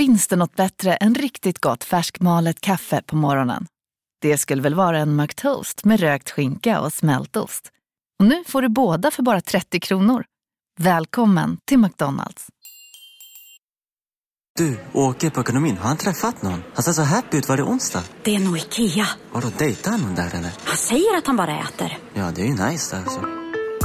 Finns det något bättre än riktigt gott färskmalet kaffe på morgonen? Det skulle väl vara en McToast med rökt skinka och smältost. Och nu får du båda för bara 30 kronor. Välkommen till McDonalds. Du, åker på ekonomin. Har han träffat någon? Han ser så happy ut. Var det onsdag? Det är nog Ikea. Har du dejtat någon där eller? Han säger att han bara äter. Ja, det är ju nice där alltså.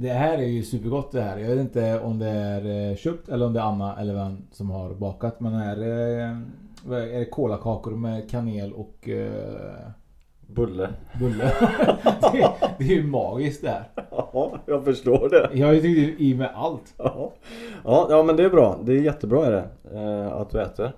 Det här är ju supergott det här. Jag vet inte om det är eh, köpt eller om det är Anna eller vem som har bakat. Men här är, vad är det kolakakor med kanel och uh, Bulle. bulle. det, det är ju magiskt det här. Ja, jag förstår det. Jag har ju tryckt i med allt. Ja. Ja, ja men det är bra. Det är jättebra är det. Eh, att du äter.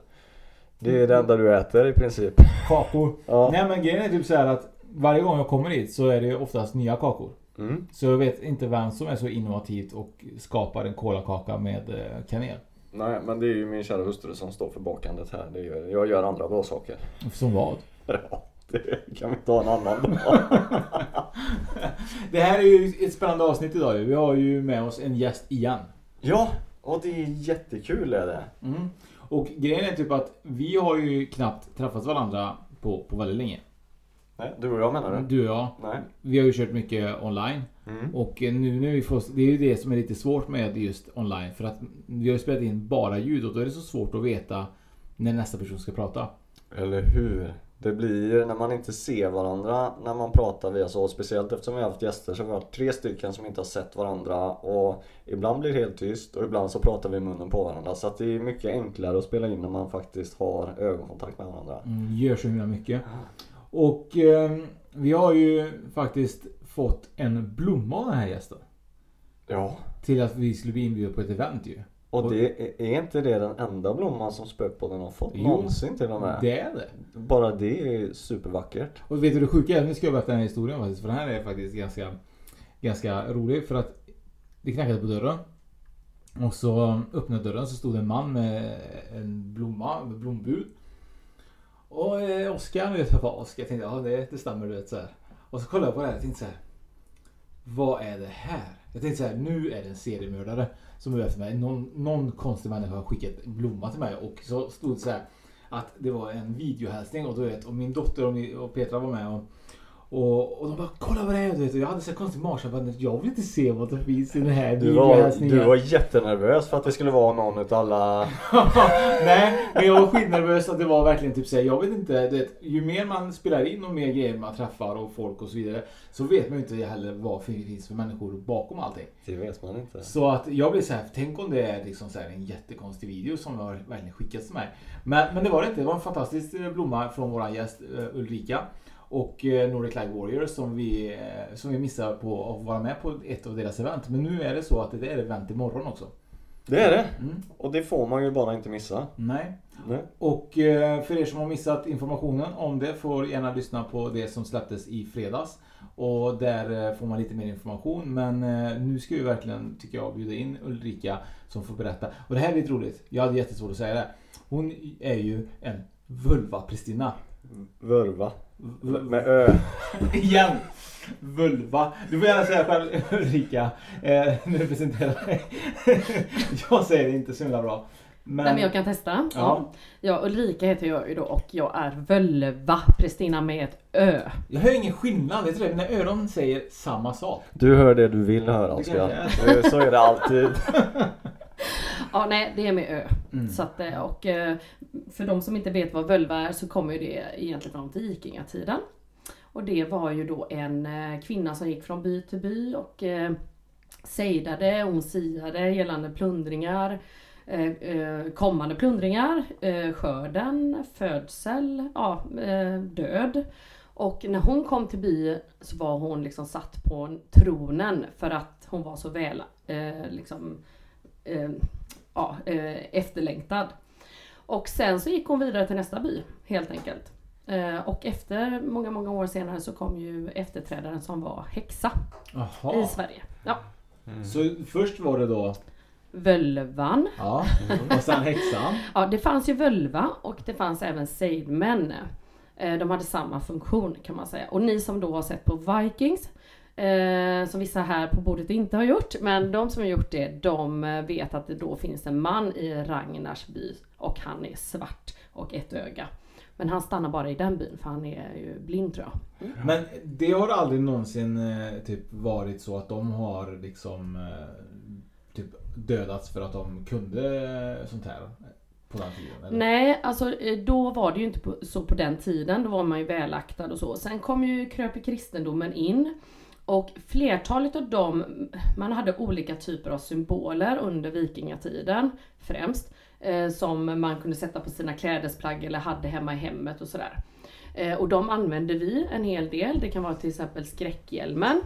Det är det enda du äter i princip. Kakor. Ja. Nej men grejen är typ så här att varje gång jag kommer hit så är det oftast nya kakor. Mm. Så jag vet inte vem som är så innovativt och skapar en kolakaka med eh, kanel. Nej, men det är ju min kära hustru som står för bakandet här. Det är, jag gör andra bra saker. Som vad? Ja, det kan vi ta en annan dag. Det här är ju ett spännande avsnitt idag. Vi har ju med oss en gäst igen. Ja, och det är jättekul är det. Mm. Och grejen är typ att vi har ju knappt träffat varandra på, på väldigt länge. Nej, du och jag menar du? Du och jag. Nej. Vi har ju kört mycket online. Mm. Och nu när vi får, det är ju det som är lite svårt med just online. För att vi har ju spelat in bara ljud och då är det så svårt att veta när nästa person ska prata. Eller hur? Det blir när man inte ser varandra när man pratar via så. Speciellt eftersom vi har haft gäster så vi har tre stycken som inte har sett varandra. Och ibland blir det helt tyst och ibland så pratar vi i munnen på varandra. Så att det är mycket enklare att spela in när man faktiskt har ögonkontakt med varandra. Mm, gör så himla mycket. Och eh, vi har ju faktiskt fått en blomma av den här gästen. Ja. Till att vi skulle bli inbjudna på ett event ju. Och det är, inte det den enda blomman som Spökpodden har fått Jo, någonsin till och med? Det är det. Bara det är supervackert. Och vet du det sjuka är? Nu ska jag berätta den här historien faktiskt. För den här är faktiskt ganska, ganska rolig. För att det knackade på dörren. Och så öppnade dörren så stod en man med en blomma, med blombud. Och eh, Oskar, vet jag Oskar. Jag tänkte ja det, det stämmer du vet så här. Och så kollade jag på det här och tänkte så här. Vad är det här? Jag tänkte så här, nu är det en seriemördare som är efter mig. Någon, någon konstig människa har skickat en blomma till mig och så stod det så här att det var en videohälsning och du vet och min dotter och, min, och Petra var med och och, och de bara kolla vad det är du vet jag hade så konstig magkänsla bara, jag vill inte se vad som finns i den här Du var, du var jättenervös för att det skulle vara någon utav alla... Nej, men jag var skitnervös att det var verkligen typ såhär, jag vet inte, du vet, ju mer man spelar in och mer grejer man träffar och folk och så vidare så vet man ju inte heller vad det finns för människor bakom allting. Det vet man inte. Så att jag blev så här, tänk om det är liksom så här en jättekonstig video som har verkligen skickats till mig. Men, men det var det inte, det var en fantastisk eh, blomma från våran gäst eh, Ulrika. Och eh, Nordic Light Warriors som vi, eh, som vi missar på att vara med på ett av deras event. Men nu är det så att det är event imorgon också. Det är det. Mm. Och det får man ju bara inte missa. Nej. Nej. Och eh, för er som har missat informationen om det får gärna lyssna på det som släpptes i fredags. Och där får man lite mer information. Men nu ska vi verkligen, tycker jag, bjuda in Ulrika som får berätta. Och det här är lite roligt. Jag hade jättesvårt att säga det. Hon är ju en vulva-Pristina. Vurva. V- Med ö. Igen! Vulva. Du får gärna säga själv Ulrika. Eh, du presenterar dig. jag säger det inte så himla bra. Men... Nej, men jag kan testa. Ja. ja. ja. Ulrika heter jag ju då och jag är Völva Pristina med ett Ö. Jag hör ingen skillnad, vet du det? Mina öron säger samma sak. Du hör det du vill höra Oskar. Så är det alltid. Ja, nej, det är med Ö. Mm. Så att, eh, och eh, för de som inte vet vad völva är så kommer det egentligen från vikingatiden. Och det var ju då en eh, kvinna som gick från by till by och sejdade, hon siade gällande plundringar, kommande plundringar, skörden, födsel, ja, död. Och när hon kom till by så var hon liksom satt på tronen för att hon var så väl liksom, ja, efterlängtad. Och sen så gick hon vidare till nästa by helt enkelt. Eh, och efter många, många år senare så kom ju efterträdaren som var häxa Aha. i Sverige. Ja. Mm. Så först var det då Völvan. Ja, och sen häxan. ja, det fanns ju völva och det fanns även sejdmän. Eh, de hade samma funktion kan man säga. Och ni som då har sett på Vikings Eh, som vissa här på bordet inte har gjort. Men de som har gjort det, de vet att det då finns en man i Ragnars by och han är svart och ett öga. Men han stannar bara i den byn för han är ju blind tror jag. Mm. Men det har aldrig någonsin eh, typ varit så att de har liksom eh, typ dödats för att de kunde sånt här? På den tiden, eller? Nej, alltså eh, då var det ju inte på, så på den tiden. Då var man ju välaktad och så. Sen kom ju kröp kristendomen in. Och flertalet av dem, man hade olika typer av symboler under vikingatiden främst. Eh, som man kunde sätta på sina klädesplagg eller hade hemma i hemmet och sådär. Eh, och de använde vi en hel del. Det kan vara till exempel skräckhjälmen.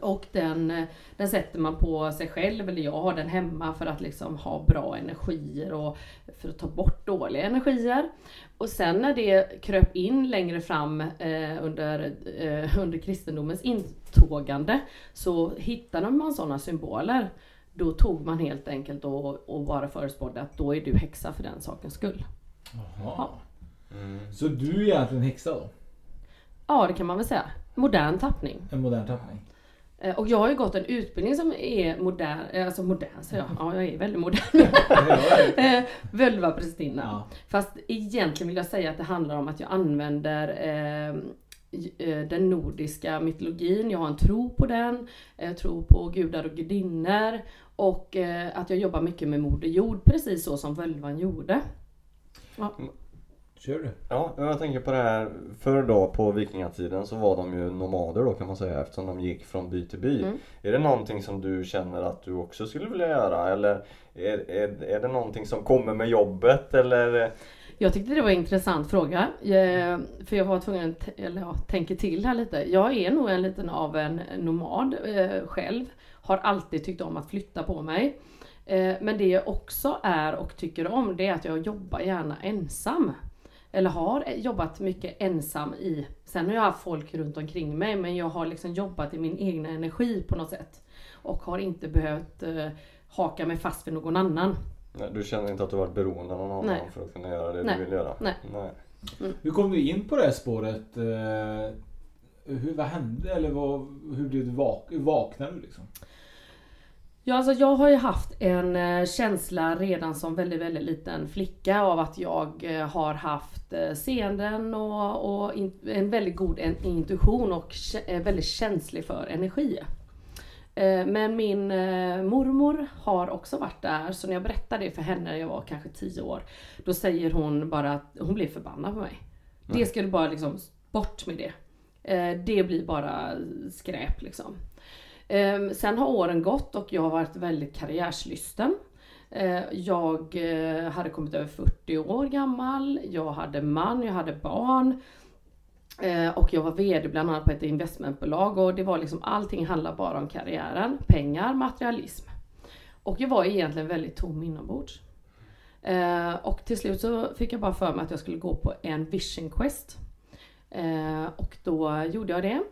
Och den, den sätter man på sig själv, eller jag har den hemma för att liksom ha bra energier och för att ta bort dåliga energier. Och sen när det kröp in längre fram eh, under, eh, under kristendomens intågande så hittade man sådana symboler. Då tog man helt enkelt och, och bara förespådde att då är du häxa för den sakens skull. Jaha. Ja. Mm. Så du är egentligen häxa då? Ja, det kan man väl säga. Modern tappning. En modern tappning. Eh, och jag har ju gått en utbildning som är modern, eh, alltså modern säger jag, ja jag är väldigt modern. Eh, Völvaprästinna. Ja. Fast egentligen vill jag säga att det handlar om att jag använder eh, den nordiska mytologin, jag har en tro på den, jag tror på gudar och gudinnor och eh, att jag jobbar mycket med Moder Jord, precis så som völvan gjorde. Ja. Kör du. Ja, jag tänker på det här. Förr då på vikingatiden så var de ju nomader då kan man säga eftersom de gick från by till by. Mm. Är det någonting som du känner att du också skulle vilja göra eller är, är, är det någonting som kommer med jobbet eller? Jag tyckte det var en intressant fråga. Jag, för jag var tvungen att eller ja, tänka till här lite. Jag är nog en liten av en nomad eh, själv. Har alltid tyckt om att flytta på mig. Eh, men det jag också är och tycker om det är att jag jobbar gärna ensam eller har jobbat mycket ensam i. Sen har jag haft folk runt omkring mig men jag har liksom jobbat i min egna energi på något sätt. Och har inte behövt eh, haka mig fast vid någon annan. Nej, du känner inte att du varit beroende av någon annan Nej. för att kunna göra det Nej. du vill göra? Nej. Nej. Mm. Hur kom du in på det här spåret? Eh, hur, vad hände eller vad, hur blev du vak vaknade du liksom? Ja, alltså jag har ju haft en eh, känsla redan som väldigt, väldigt liten flicka av att jag eh, har haft eh, seenden och, och en väldigt god intuition och väldigt känslig för energi. Men min mormor har också varit där, så när jag berättar det för henne när jag var kanske 10 år, då säger hon bara att hon blir förbannad på mig. Mm. Det skulle bara liksom, bort med det. Det blir bara skräp liksom. Ehm, sen har åren gått och jag har varit väldigt karriärslysten. Ehm, jag eh, hade kommit över 40 år gammal, jag hade man, jag hade barn. Ehm, och jag var VD bland annat på ett investmentbolag och det var liksom allting handlar bara om karriären, pengar, materialism. Och jag var egentligen väldigt tom inombords. Och till slut så fick jag bara för mig att jag skulle gå på en vision quest. Och då gjorde jag det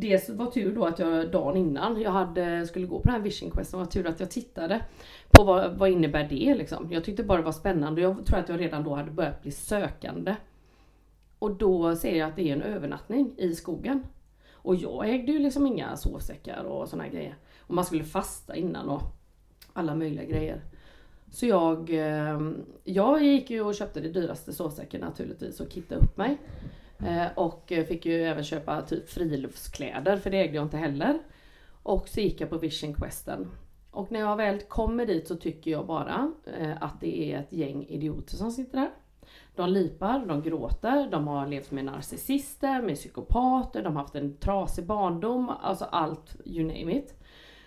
det var tur då att jag dagen innan jag hade, skulle gå på den här Vision questen, var tur att jag tittade på vad, vad innebär det liksom. Jag tyckte bara det var spännande och jag tror att jag redan då hade börjat bli sökande. Och då ser jag att det är en övernattning i skogen. Och jag ägde ju liksom inga sovsäckar och såna grejer. Och man skulle fasta innan och alla möjliga grejer. Så jag, eh, jag gick ju och köpte det dyraste sovsäcken naturligtvis och kittade upp mig. Eh, och fick ju även köpa typ friluftskläder för det ägde jag inte heller. Och så gick jag på Vision Questen. Och när jag väl kommer dit så tycker jag bara eh, att det är ett gäng idioter som sitter där. De lipar, de gråter, de har levt med narcissister, med psykopater, de har haft en trasig barndom, alltså allt, you name it.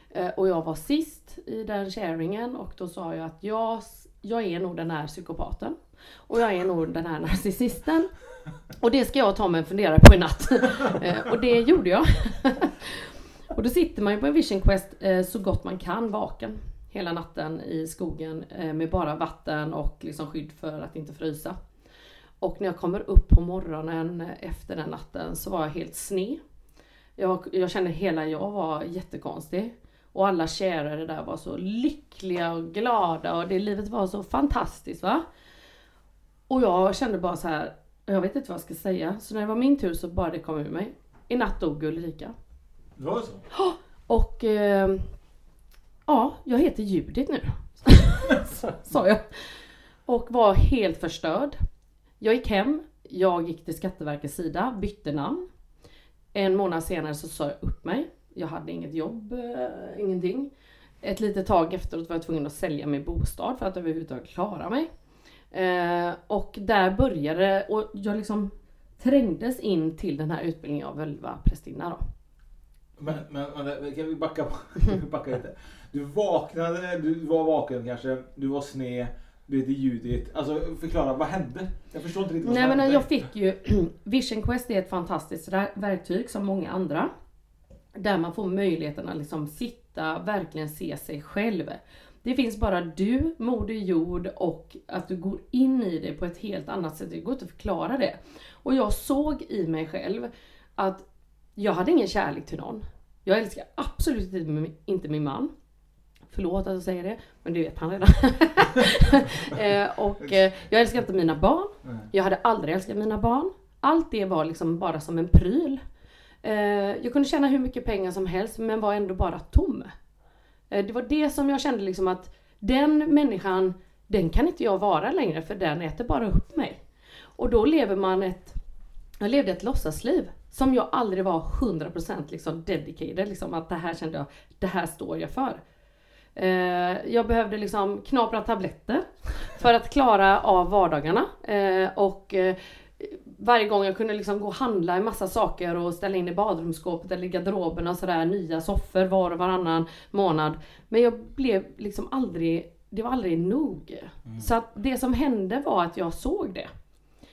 Eh, och jag var sist i den sharingen och då sa jag att jag, jag är nog den här psykopaten. Och jag är nog den här narcissisten. Och det ska jag ta mig en funderare på i natt. Eh, och det gjorde jag. Och då sitter man ju på en vision quest eh, så gott man kan vaken. Hela natten i skogen eh, med bara vatten och liksom skydd för att inte frysa. Och när jag kommer upp på morgonen efter den natten så var jag helt sned. Jag, jag kände hela jag var jättekonstig. Och alla kärare där var så lyckliga och glada och det livet var så fantastiskt va. Och jag kände bara så här, jag vet inte vad jag ska säga. Så när det var min tur så bara det kom ur mig. I natt dog Ulrika. Det var så? Ja, och eh, ja, jag heter Judit nu. Sa jag. Och var helt förstörd. Jag gick hem, jag gick till Skatteverkets sida, bytte namn. En månad senare så sa jag upp mig. Jag hade inget jobb, eh, ingenting. Ett litet tag efteråt var jag tvungen att sälja min bostad för att överhuvudtaget klara mig. Eh, och där började, och jag liksom trängdes in till den här utbildningen av völvaprästinna då. Men, men, men kan vi backa, kan vi backa lite? Du vaknade, du var vaken kanske, du var sned du heter Judit. Alltså förklara, vad hände? Jag förstår inte riktigt vad Nej som men hände. jag fick ju Vision Quest är ett fantastiskt verktyg som många andra. Där man får möjligheten att liksom sitta, verkligen se sig själv. Det finns bara du, Moder Jord och att du går in i det på ett helt annat sätt. Det går inte att förklara det. Och jag såg i mig själv att jag hade ingen kärlek till någon. Jag älskar absolut inte min man. Förlåt att jag säger det, men det vet han redan. eh, och eh, jag älskar inte mina barn. Jag hade aldrig älskat mina barn. Allt det var liksom bara som en pryl. Eh, jag kunde tjäna hur mycket pengar som helst men var ändå bara tom. Eh, det var det som jag kände liksom att den människan, den kan inte jag vara längre för den äter bara upp mig. Och då lever man ett, jag levde ett låtsasliv som jag aldrig var 100% liksom dedicated, liksom att det här kände jag, det här står jag för. Eh, jag behövde liksom knapra tabletter för att klara av vardagarna. Eh, och eh, varje gång jag kunde liksom gå och handla en massa saker och ställa in i badrumsskåpet eller i garderoben och sådär nya soffor var och varannan månad. Men jag blev liksom aldrig, det var aldrig nog. Mm. Så att det som hände var att jag såg det.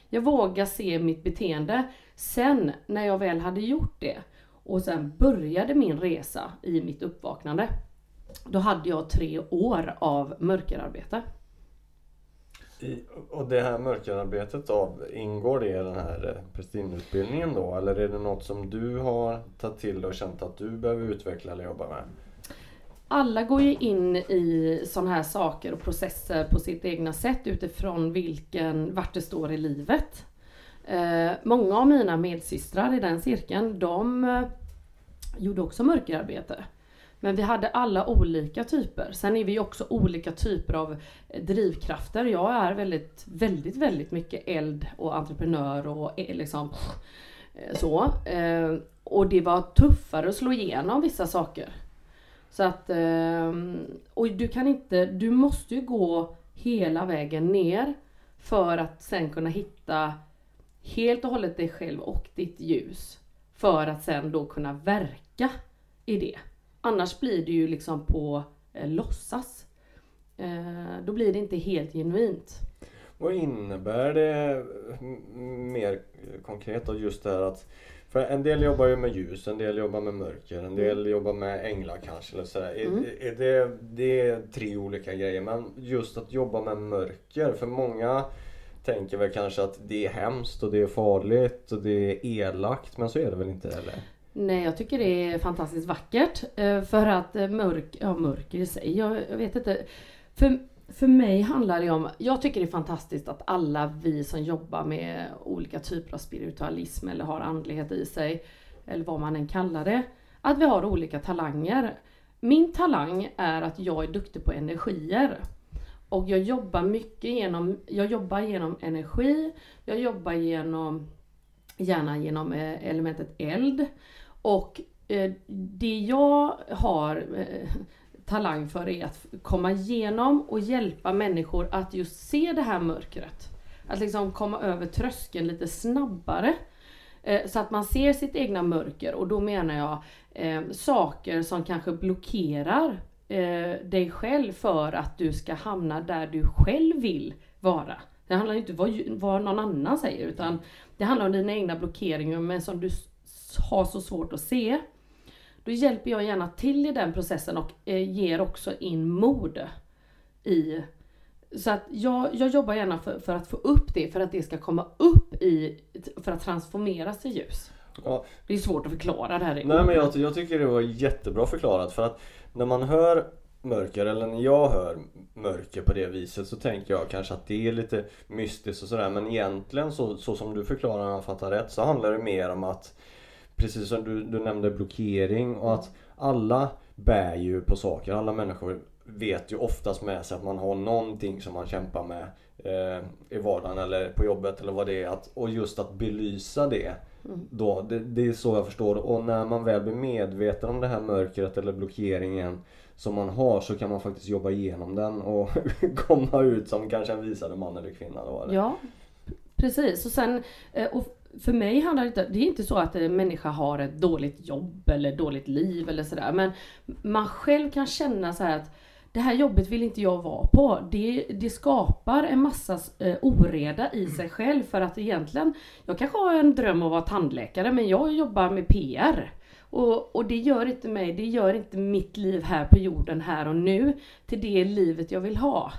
Jag vågade se mitt beteende. Sen när jag väl hade gjort det och sen började min resa i mitt uppvaknande. Då hade jag tre år av mörkerarbete. Och det här mörkerarbetet då, ingår det i den här eh, prästinneutbildningen då? Eller är det något som du har tagit till och känt att du behöver utveckla eller jobba med? Alla går ju in i sådana här saker och processer på sitt egna sätt utifrån vilken, vart det står i livet. Eh, många av mina medsystrar i den cirkeln, de eh, gjorde också mörkerarbete. Men vi hade alla olika typer. Sen är vi också olika typer av eh, drivkrafter. Jag är väldigt, väldigt, väldigt mycket eld och entreprenör och eh, liksom eh, så. Och det var tuffare att slå igenom vissa saker. Så att, ehm, och du kan inte, du måste ju gå hela vägen ner för att sen kunna hitta helt och hållet dig själv och ditt ljus. För att sen då kunna verka i det. Annars blir det ju liksom på eh, låtsas. Eh, då blir det inte helt genuint. Vad innebär det mer konkret då just det här att för en del jobbar ju med ljus, en del jobbar med mörker, en del mm. jobbar med änglar kanske. Eller sådär. Mm. Är, är det, det är tre olika grejer men just att jobba med mörker, för många tänker väl kanske att det är hemskt och det är farligt och det är elakt men så är det väl inte eller? Nej, jag tycker det är fantastiskt vackert. Eh, för att eh, mörk, ja mörker i sig, jag, jag vet inte. För, för mig handlar det om, jag tycker det är fantastiskt att alla vi som jobbar med olika typer av spiritualism eller har andlighet i sig, eller vad man än kallar det, att vi har olika talanger. Min talang är att jag är duktig på energier. och jag jobbar mycket genom, jag jobbar genom energi, jag jobbar genom, gärna genom eh, elementet eld. Och eh, det jag har eh, talang för är att komma igenom och hjälpa människor att just se det här mörkret. Att liksom komma över tröskeln lite snabbare. Eh, så att man ser sitt egna mörker och då menar jag eh, saker som kanske blockerar eh, dig själv för att du ska hamna där du själv vill vara. Det handlar inte om vad, vad någon annan säger utan det handlar om dina egna blockeringar men som du har så svårt att se. Då hjälper jag gärna till i den processen och eh, ger också in mod i så att jag, jag jobbar gärna för, för, att få upp det, för att det ska komma upp i, för att transformeras till ljus. Ja. Det är svårt att förklara det här. Nej men jag, jag tycker det var jättebra förklarat för att när man hör mörker, eller när jag hör mörker på det viset så tänker jag kanske att det är lite mystiskt och sådär men egentligen så, så som du förklarar om jag fattar rätt så handlar det mer om att Precis som du, du nämnde blockering och att alla bär ju på saker, alla människor vet ju oftast med sig att man har någonting som man kämpar med eh, i vardagen eller på jobbet eller vad det är. Att, och just att belysa det. Mm. Då, det, det, är så jag förstår Och när man väl blir medveten om det här mörkret eller blockeringen som man har så kan man faktiskt jobba igenom den och komma ut som kanske en visare man eller kvinna. Då, eller? Ja, precis. Och sen, eh, och för mig handlar det inte, det är inte så att en människa har ett dåligt jobb eller dåligt liv eller sådär. Men man själv kan känna så att det här jobbet vill inte jag vara på. Det, det skapar en massa eh, oreda i sig själv för att egentligen, jag kanske har en dröm om att vara tandläkare men jag jobbar med PR. Och, och det gör inte mig, det gör inte mitt liv här på jorden här och nu till det livet jag vill ha.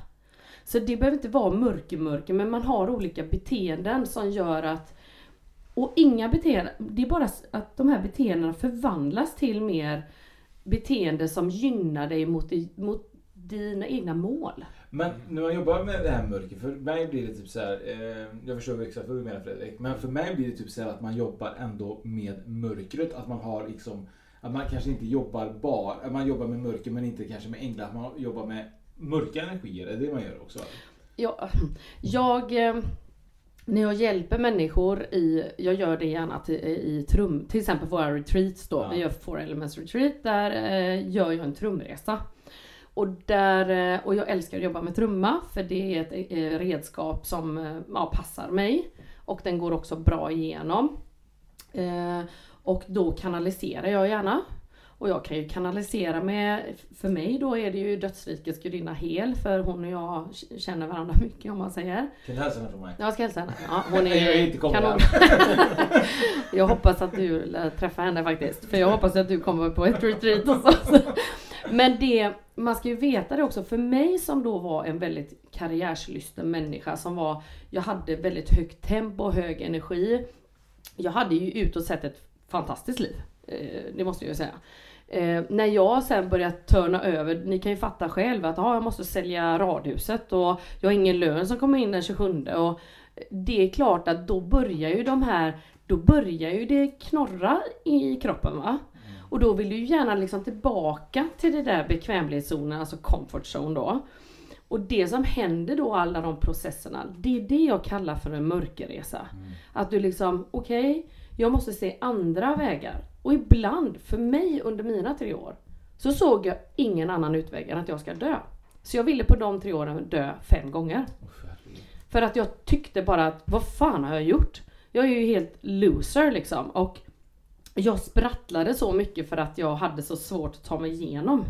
Så det behöver inte vara mörker mörker men man har olika beteenden som gör att och inga beteenden, det är bara att de här beteendena förvandlas till mer beteende som gynnar dig mot, mot dina egna mål. Men när man jobbar med det här mörkret, för mig blir det typ så här, eh, jag förstår exakt vad du menar Fredrik, men för mig blir det typ så här att man jobbar ändå med mörkret, att man har liksom, att man kanske inte jobbar bara, man jobbar med mörker men inte kanske med änglar, att man jobbar med mörka energier, är det det man gör också? Ja, jag eh, när jag hjälper människor i, jag gör det gärna till, i trum, till exempel våra retreats då, ja. vi gör Four Elements Retreat, där eh, gör jag en trumresa. Och, där, eh, och jag älskar att jobba med trumma för det är ett eh, redskap som eh, ja, passar mig. Och den går också bra igenom. Eh, och då kanaliserar jag gärna. Och jag kan ju kanalisera med, för mig då är det ju dödsrikets gudinna Hel för hon och jag känner varandra mycket om man säger. Kan du hälsa henne från mig? Jag ska hälsa henne. Ja, hon är jag är inte kanon. jag hoppas att du träffar henne faktiskt. För jag hoppas att du kommer på ett retreat och så. Men det, man ska ju veta det också, för mig som då var en väldigt karriärslysten människa som var, jag hade väldigt högt tempo och hög energi. Jag hade ju utåt sett ett fantastiskt liv. Eh, det måste jag ju säga. Eh, när jag sen började törna över, ni kan ju fatta själv att ah, jag måste sälja radhuset och jag har ingen lön som kommer in den 27 och det är klart att då börjar ju de här, då börjar ju det knorra i kroppen va. Och då vill du ju gärna liksom tillbaka till det där bekvämlighetszonen, alltså comfort zone då. Och det som händer då, alla de processerna, det är det jag kallar för en mörkerresa. Mm. Att du liksom, okej, okay, jag måste se andra vägar. Och ibland, för mig under mina tre år, så såg jag ingen annan utväg än att jag ska dö. Så jag ville på de tre åren dö fem gånger. För att jag tyckte bara att, vad fan har jag gjort? Jag är ju helt loser liksom. Och jag sprattlade så mycket för att jag hade så svårt att ta mig igenom.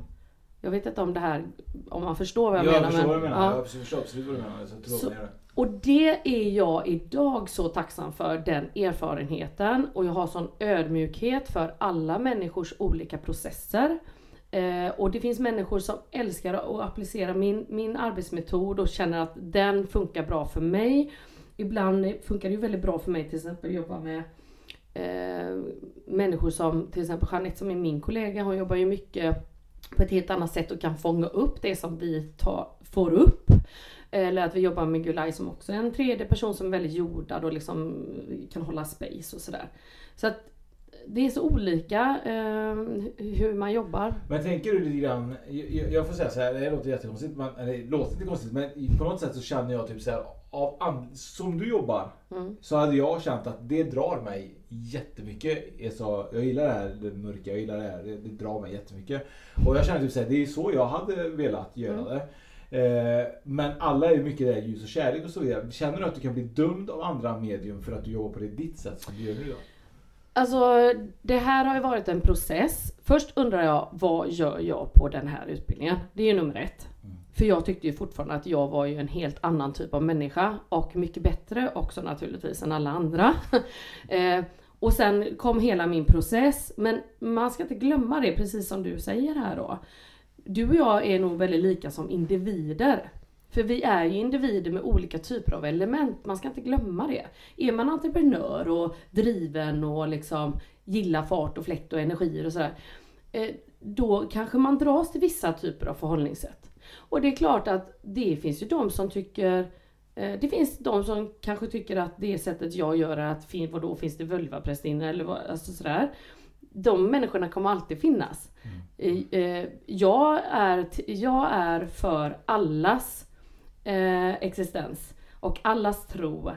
Jag vet inte om det här, om man förstår vad jag ja, menar. Jag förstår men, vad du menar. Ja. Jag förstår absolut vad du menar. Så, så, och det är jag idag så tacksam för, den erfarenheten. Och jag har sån ödmjukhet för alla människors olika processer. Eh, och det finns människor som älskar att applicera min, min arbetsmetod och känner att den funkar bra för mig. Ibland funkar det ju väldigt bra för mig till exempel att jobba med eh, människor som till exempel Jeanette som är min kollega, hon jobbar ju mycket på ett helt annat sätt och kan fånga upp det som vi tar, får upp. Eller att vi jobbar med Gulai som också är en tredje person som är väldigt jordad och liksom kan hålla space och sådär. Så att det är så olika eh, hur man jobbar. Men tänker du lite grann, jag, jag får säga så här, det låter jättekonstigt, men, eller det låter inte konstigt, men på något sätt så känner jag typ så här, av som du jobbar, Mm. så hade jag känt att det drar mig jättemycket. Alltså, jag gillar det här det mörka, jag gillar det här, det, det drar mig jättemycket. Och jag känner typ så här, det är så jag hade velat göra Mm. det. Eh, men alla är ju mycket där ljus och kärlek och så vidare. Känner du att du kan bli dömd av andra medium för att du jobbar på det ditt sätt som du gör nu då? Alltså det här har ju varit en process. Först undrar jag vad gör jag på den här utbildningen? Det är ju nummer ett. För jag tyckte ju fortfarande att jag var ju en helt annan typ av människa och mycket bättre också naturligtvis än alla andra. eh, och sen kom hela min process. Men man ska inte glömma det precis som du säger här då. Du och jag är nog väldigt lika som individer. För vi är ju individer med olika typer av element, man ska inte glömma det. Är man entreprenör och driven och liksom gillar fart och fläkt och energier och sådär. Eh, då kanske man dras till vissa typer av förhållningssätt. Och det är klart att det finns ju de som tycker eh, det finns de som kanske tycker att det sättet jag gör är att fin, vadå, finns det vulvaprästinnor eller vad, alltså sådär. De människorna kommer alltid finnas. Eh, eh, Jag är, jag är för allas eh, existens och allas tro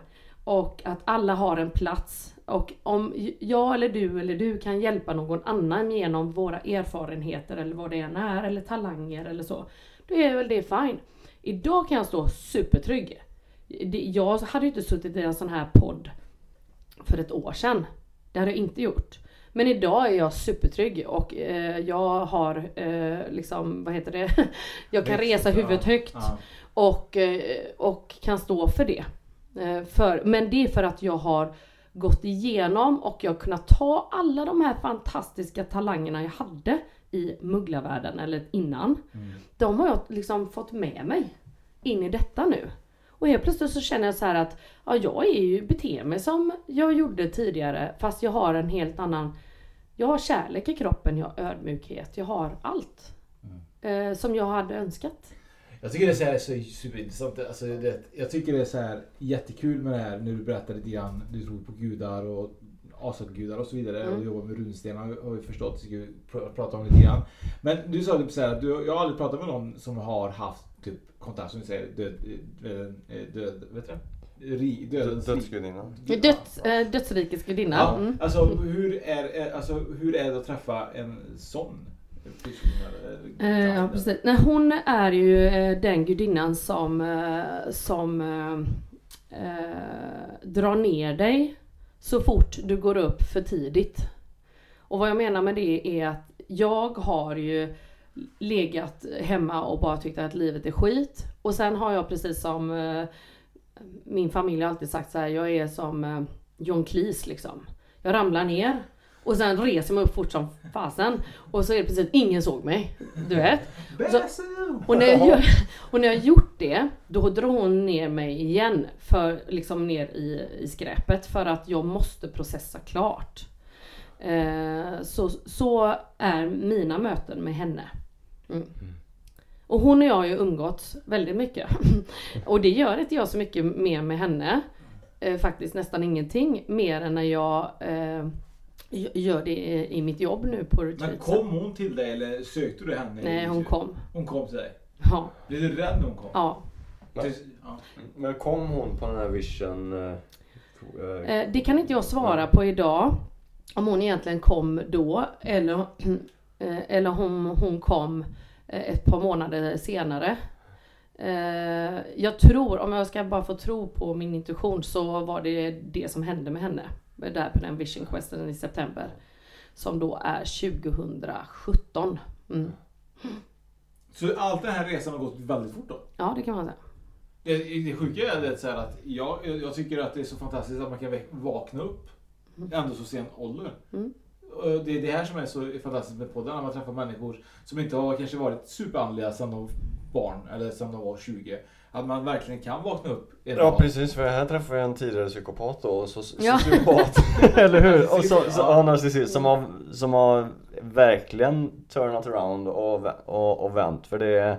och att alla har en plats. Och om jag eller du eller du kan hjälpa någon annan genom våra erfarenheter eller vad det än är eller talanger eller så. Då är väl det fine. Idag kan jag stå supertrygg. Jag hade ju inte suttit i en sån här podd för ett år sedan. Det hade jag inte gjort. Men idag är jag supertrygg och eh, jag har eh, liksom, vad heter det? Jag kan resa huvudet högt och, eh, och kan stå för det. Eh, för, men det är för att jag har gått igenom och jag har kunnat ta alla de här fantastiska talangerna jag hade i mugglarvärlden eller innan. De har jag liksom fått med mig in i detta nu. Och helt plötsligt så känner jag så här att ja, jag är ju beter mig som jag gjorde tidigare fast jag har en helt annan Jag har kärlek i kroppen, jag har ödmjukhet, jag har allt. Eh, som jag hade önskat. Jag tycker det är så, här, så superintressant. Alltså, det, jag tycker det är så här jättekul med det här när du berättar lite grann. Du tror på gudar och asatgudar och så vidare Mm. och jobbar med runstenar har vi förstått. Vi ska pr- prata om lite grann. Men du sa typ så här, du, jag har aldrig pratat med någon som har haft typ kontakt som du säger död, död, död vet du det? Ri, rik- Dödsgudinnan. Döds, eh, dödsrikets gudinna. Ja, Mm. alltså, hur är, alltså hur är det att träffa en sån Eh, ja, precis. Nej, hon är ju eh, den gudinnan som, eh, som eh, eh, drar ner dig så fort du går upp för tidigt. Och vad jag menar med det är att jag har ju legat hemma och bara tyckt att livet är skit. Och sen har jag precis som eh, min familj har alltid sagt så här, jag är som eh, John Cleese liksom. Jag ramlar ner och sen reser mig upp fort som fasen. Och så är det precis, ingen såg mig. Du vet. Och, så, och, när jag, och när jag har gjort det, då drar hon ner mig igen. För, liksom ner i, i skräpet. För att jag måste processa klart. Eh, så, så är mina möten med henne. Mm. Och hon och jag har ju umgåtts väldigt mycket. och det gör inte jag så mycket mer med henne. Eh, faktiskt nästan ingenting. Mer än när jag eh, gör det i, i mitt jobb nu på Men retreat. kom hon till dig eller sökte du henne? Nej, hon kom. Hon kom till dig? Ja. Blev du rädd när hon kom? Ja. Men kom hon på den här vision? eh, eh, det kan inte jag svara på idag. Om hon egentligen kom då eller, eh, eller om hon kom ett par månader senare. Jag tror, om jag ska bara få tro på min intuition så var det det som hände med henne. Där på den vision questen i september. Som då är 2017. Mm. Så allt den här resan har gått väldigt fort då? Ja det kan man säga. Det, det sjuka är det så att jag, jag tycker att det är så fantastiskt att man kan vakna upp ändå så sen ålder. Mm. Det är det här som är så fantastiskt med podden, när man träffar människor som inte har kanske varit superandliga sedan de var barn eller sedan de var 20. Att man verkligen kan vakna upp en Ja precis, för här träffade jag en tidigare psykopat då, och så, Ja. sociopat, eller hur? Och så, så, ja. narcissist, som har, som har verkligen turnat around och, och, och vänt för det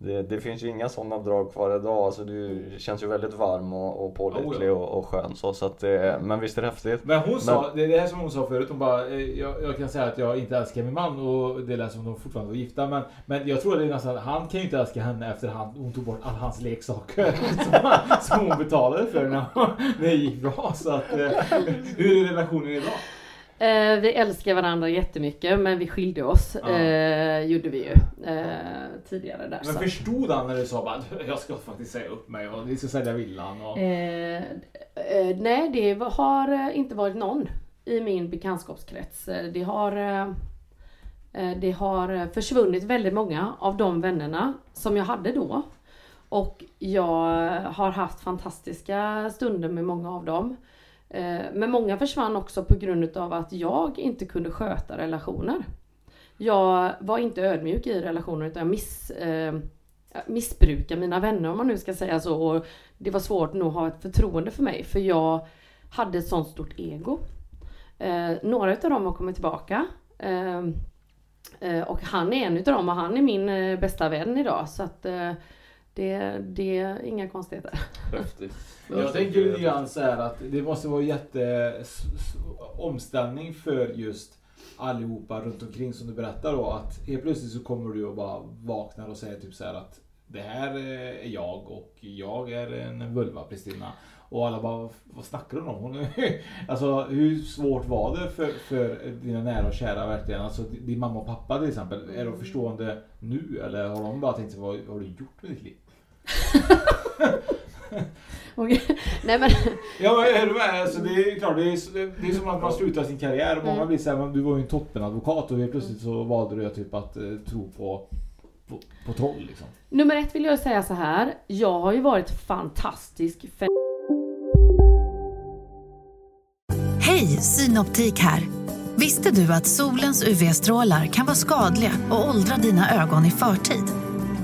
det, det finns ju inga sådana drag kvar idag. Alltså du känns ju väldigt varm och, och pålitlig och, och skön så. så att det, men visst är det häftigt. Men hon sa, det är det här som hon sa förut, hon bara eh, jag, jag kan säga att jag inte älskar min man och det lät som de fortfarande var gifta men, men jag tror att det är nästan, han kan ju inte älska henne efter han, hon tog bort alla hans leksaker som, som hon betalade för när, när det gick bra. Så att, eh, hur är relationen idag? Eh, vi älskar varandra jättemycket men vi skilde oss. Ja. Eh, gjorde vi ju eh, tidigare där. Men så. förstod han när du sa bara jag ska faktiskt säga upp mig och vi ska sälja villan? Och... Eh, eh, nej, det har eh, inte varit någon i min bekantskapskrets. Det har, det har försvunnit väldigt många av de vännerna som jag hade då. Och jag har haft fantastiska stunder med många av dem. Eh, men många försvann också på grund av att jag inte kunde sköta relationer. Jag var inte ödmjuk i relationer utan jag miss, eh, missbrukade mina vänner om man nu ska säga så. Och det var svårt nog att ha ett förtroende för mig för jag hade ett sånt stort ego. Eh, några utav dem har kommit tillbaka. Eh, eh och han är en utav dem och han är min eh, bästa vän idag. Så att eh, det, det är inga konstigheter. Häftigt. Jag tänker lite grann så här att det måste vara jätte omställning för just allihopa runt omkring som du berättar då att helt plötsligt så kommer du och bara vaknar och säger typ så här att det här är jag och jag är en vulva Pristina. Och alla bara, vad snackar hon om? Alltså hur svårt var det för, för dina nära och kära verkligen? Alltså din mamma och pappa till exempel, är de förstående nu eller har de bara tänkt sig vad har du gjort med ditt liv? Nej men Ja men är du med? Alltså, det är klart, det är, det är som att man slutar sin karriär och många Mm. blir såhär, du var ju en toppenadvokat och helt plötsligt så valde du typ att eh, tro på, på, på troll liksom. nummer ett vill jag säga så här. Jag har ju varit fantastisk för Hej, Synoptik här. Visste du att solens UV-strålar kan vara skadliga och åldra dina ögon i förtid?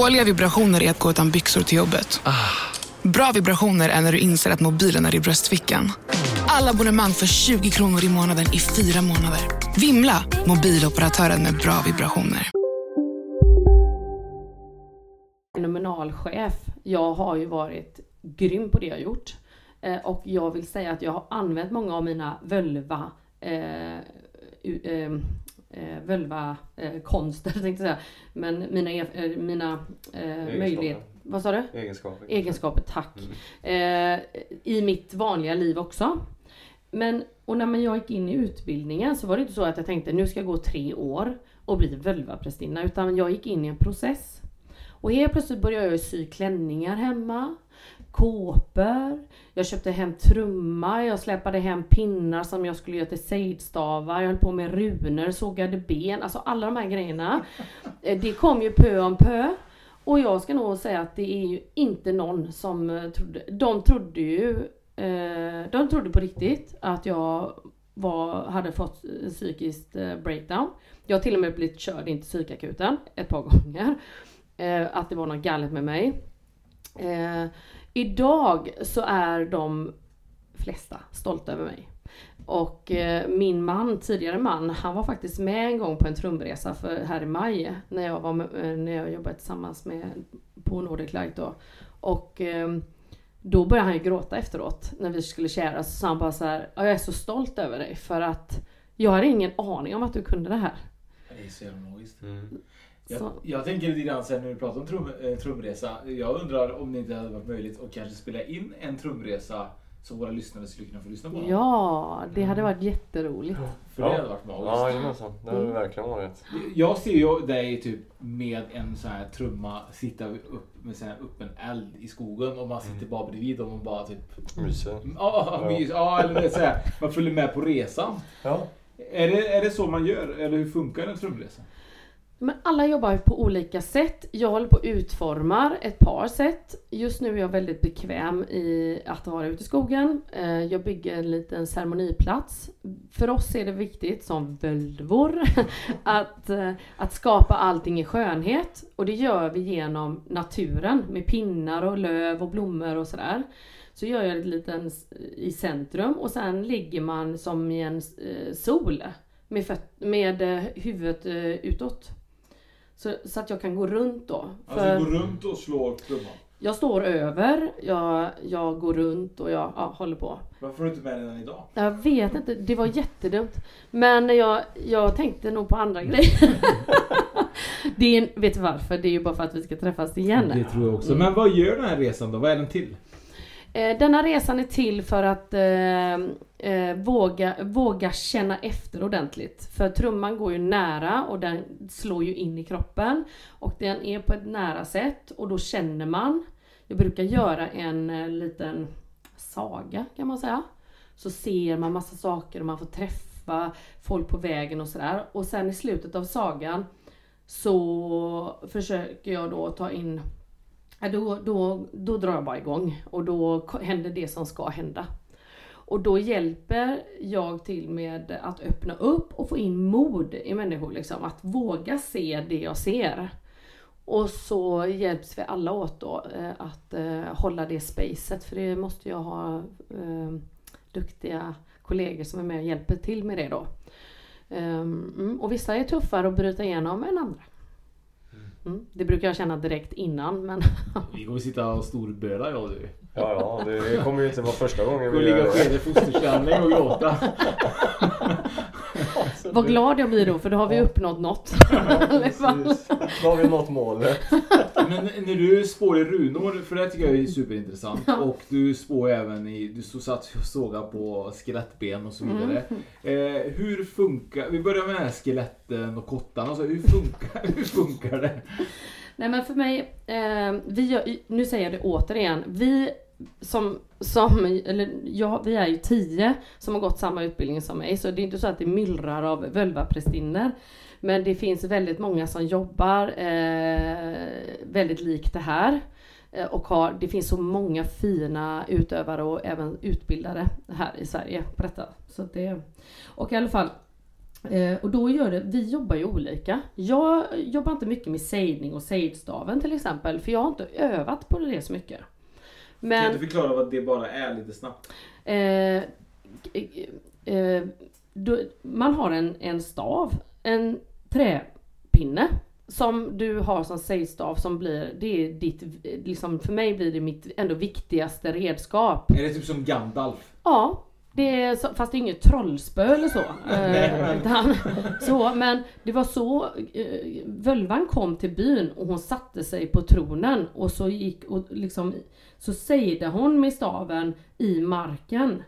Dåliga vibrationer är att gå utan byxor till jobbet. Bra vibrationer är när du inser att mobilen är i bröstfickan. Alla abonnemang för 20 kronor i månaden i fyra månader. Vimla! Mobiloperatören med bra vibrationer. nominalchef. Jag har ju varit grym på det jag gjort. Eh, och jag vill säga att jag har använt många av mina völva eh, u- eh, eh, völva eh, tänkte jag säga. Men mina, eh, mina eh, möjligheter. Vad sa du? Egenskaper. Egenskaper, tack. Eh, I mitt vanliga liv också. Men, och när jag gick in i utbildningen så var det inte så att jag tänkte nu ska jag gå tre år och bli völvaprästinna. Utan jag gick in i en process. Och helt plötsligt började jag sy klänningar hemma. Kåpor. Jag köpte hem trumma. Jag släpade hem pinnar som jag skulle göra till sejdstavar. Jag höll på med runor, sågade ben. Alltså alla de här grejerna. Eh, Det kom ju pö om pö. Och jag ska nog säga att det är ju inte någon som eh, trodde. De trodde ju eh, De trodde på riktigt att jag var, hade fått psykiskt breakdown. Jag har till och med blivit körd in till psykakuten ett par gånger. Att det var något galet med mig. Idag så är de flesta stolta över mig. Och eh, min man, tidigare man, han var faktiskt med en gång på en trumresa för, här i maj när jag, var med, eh, när jag jobbade tillsammans med på Nordic Light då. Och eh, då började han ju gråta efteråt när vi skulle kära så sa han bara så här, "Ja, jag är så stolt över dig för att jag hade ingen aning om att du kunde det här. Det är så jävla magiskt. Mm. Jag, jag tänker lite grann sen när vi pratar om trum, eh, trumresa. Jag undrar om det inte hade varit möjligt att kanske spela in en trumresa så våra lyssnare skulle kunna få lyssna på den. Ja, det hade varit jätteroligt. För det hade varit magiskt. Ja, jajamensan. Det hade det Mm. verkligen varit. Jag ser ju dig typ med en sån här trumma sitta upp med sån här öppen eld i skogen och man sitter bara bredvid dem och bara typ... Myser. Ja, Ja. mys. Ja, eller så här, man följer med på resan. Ja. Är det, är det så man gör? Eller hur funkar en trumresa? Men alla jobbar ju på olika sätt. Jag håller på att utforma ett par sätt. Just nu är jag väldigt bekväm i att vara ute i skogen. Eh, jag bygger en liten ceremoniplats. För oss är det viktigt som völvor att, eh, att skapa allting i skönhet. Och det gör vi genom naturen med pinnar och löv och blommor och sådär. Så gör jag en liten i centrum och sen ligger man som i en eh, sol med, föt- med huvudet utåt. Så, så att jag kan gå runt då. För Alltså gå runt och slå trumman. Jag står över, jag, jag går runt och jag ja, håller på. Varför har du inte med den idag? Jag vet inte, det var jättedumt. Men jag, jag tänkte nog på andra grejer. det är, vet du varför? Det är ju bara för att vi ska träffas igen. Det tror jag också. Mm. Men vad gör den här resan då? Vad är den till? Eh, denna resan är till för att eh, eh, våga, våga känna efter ordentligt. För trumman går ju nära och den slår ju in i kroppen. Och den är på ett nära sätt och då känner man. Jag brukar göra en eh, liten saga kan man säga. Så ser man massa saker och man får träffa folk på vägen och sådär. Och sen i slutet av sagan så försöker jag då ta in Ja, då, då, då drar jag bara igång och då händer det som ska hända. Och då hjälper jag till med att öppna upp och få in mod i människor. Liksom, att våga se det jag ser. Och så hjälps vi alla åt då eh, att eh, hålla det spacet. För det måste jag ha ehm, duktiga kollegor som är med och hjälper till med det då. Ehm, mm, och vissa är tuffare att bryta igenom än andra. Mm, det brukar jag känna direkt innan men Vi kommer sitta och storböla jag och du. Ja, ja, det kommer ju inte vara första gången Gå och vi ligga gör och det. skeda i fosterställning och gråta. vad glad jag blir då för då har vi uppnått något. Precis. Då har vi nått målet. Men när du spår i runor, för det tycker jag är superintressant. Ja. Och du spår även i, du så satt och såga på skelettben och så vidare. Eh, hur funkar, vi börjar med skeletten och kottarna. Alltså, hur, funkar, hur funkar det? Nej men för mig, eh, vi nu säger jag det återigen. Vi som, som eller ja, vi är ju tio som har gått samma utbildning som mig. Så det är inte så att det myllrar av völvaprästinnor. Men det finns väldigt många som jobbar eh, väldigt likt det här. Eh, Och har, det finns så många fina utövare och även utbildare här i Sverige på detta. Så det, och i alla fall, Eh, och då gör det, vi jobbar ju olika. Jag jobbar inte mycket med sejdning och sejdstaven till exempel, för jag har inte övat på det så mycket. Kan Men du förklara vad det bara är lite snabbt? eh, eh, då, man har en, en stav, en träpinne som du har som sejdstav som blir, det är ditt, liksom för mig blir det mitt ändå viktigaste redskap. Är det typ som Gandalf? Ja, det är så, fast det är inget trollspö eller så. Eh, utan, så. Men det var så, eh, völvan kom till byn och hon satte sig på tronen och så gick och liksom, så sejde hon med staven i marken.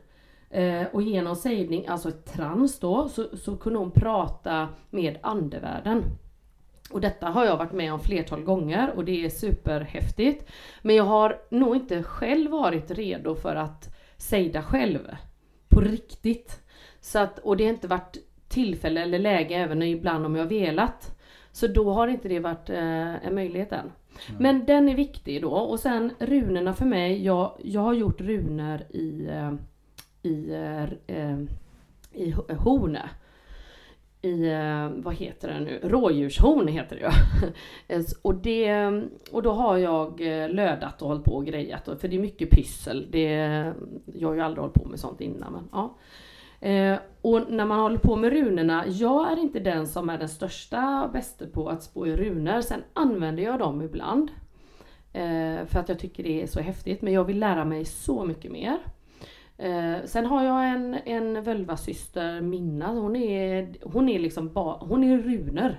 Eh, och genom sejdning, alltså trans då, så, så kunde hon prata med andevärlden. Och detta har jag varit med om flertal gånger och det är superhäftigt. Men jag har nog inte själv varit redo för att sejda själv. På riktigt. Så att, och det har inte varit tillfälle eller läge även ibland om jag velat. Så då har inte det varit eh, en möjlighet än. Men den är viktig då. Och sen runorna för mig. Jag, jag har gjort runor i, eh, i, eh, eh, i ho- horne i, eh, vad heter det nu, rådjurshorn heter det ju. Eh, och, det, och då har jag eh, lödat och hållit på och grejat. För det är mycket pyssel. Det, jag har ju aldrig hållit på med sånt innan. Men, ja. Eh, och när man håller på med runorna, jag är inte den som är den största bäste på att spå i runor. Sen använder jag dem ibland. Eh, för att jag tycker det är så häftigt. Men jag vill lära mig så mycket mer. Eh, sen har jag en, en völvasyster, Minna. Hon är, hon är liksom ba, hon är runor.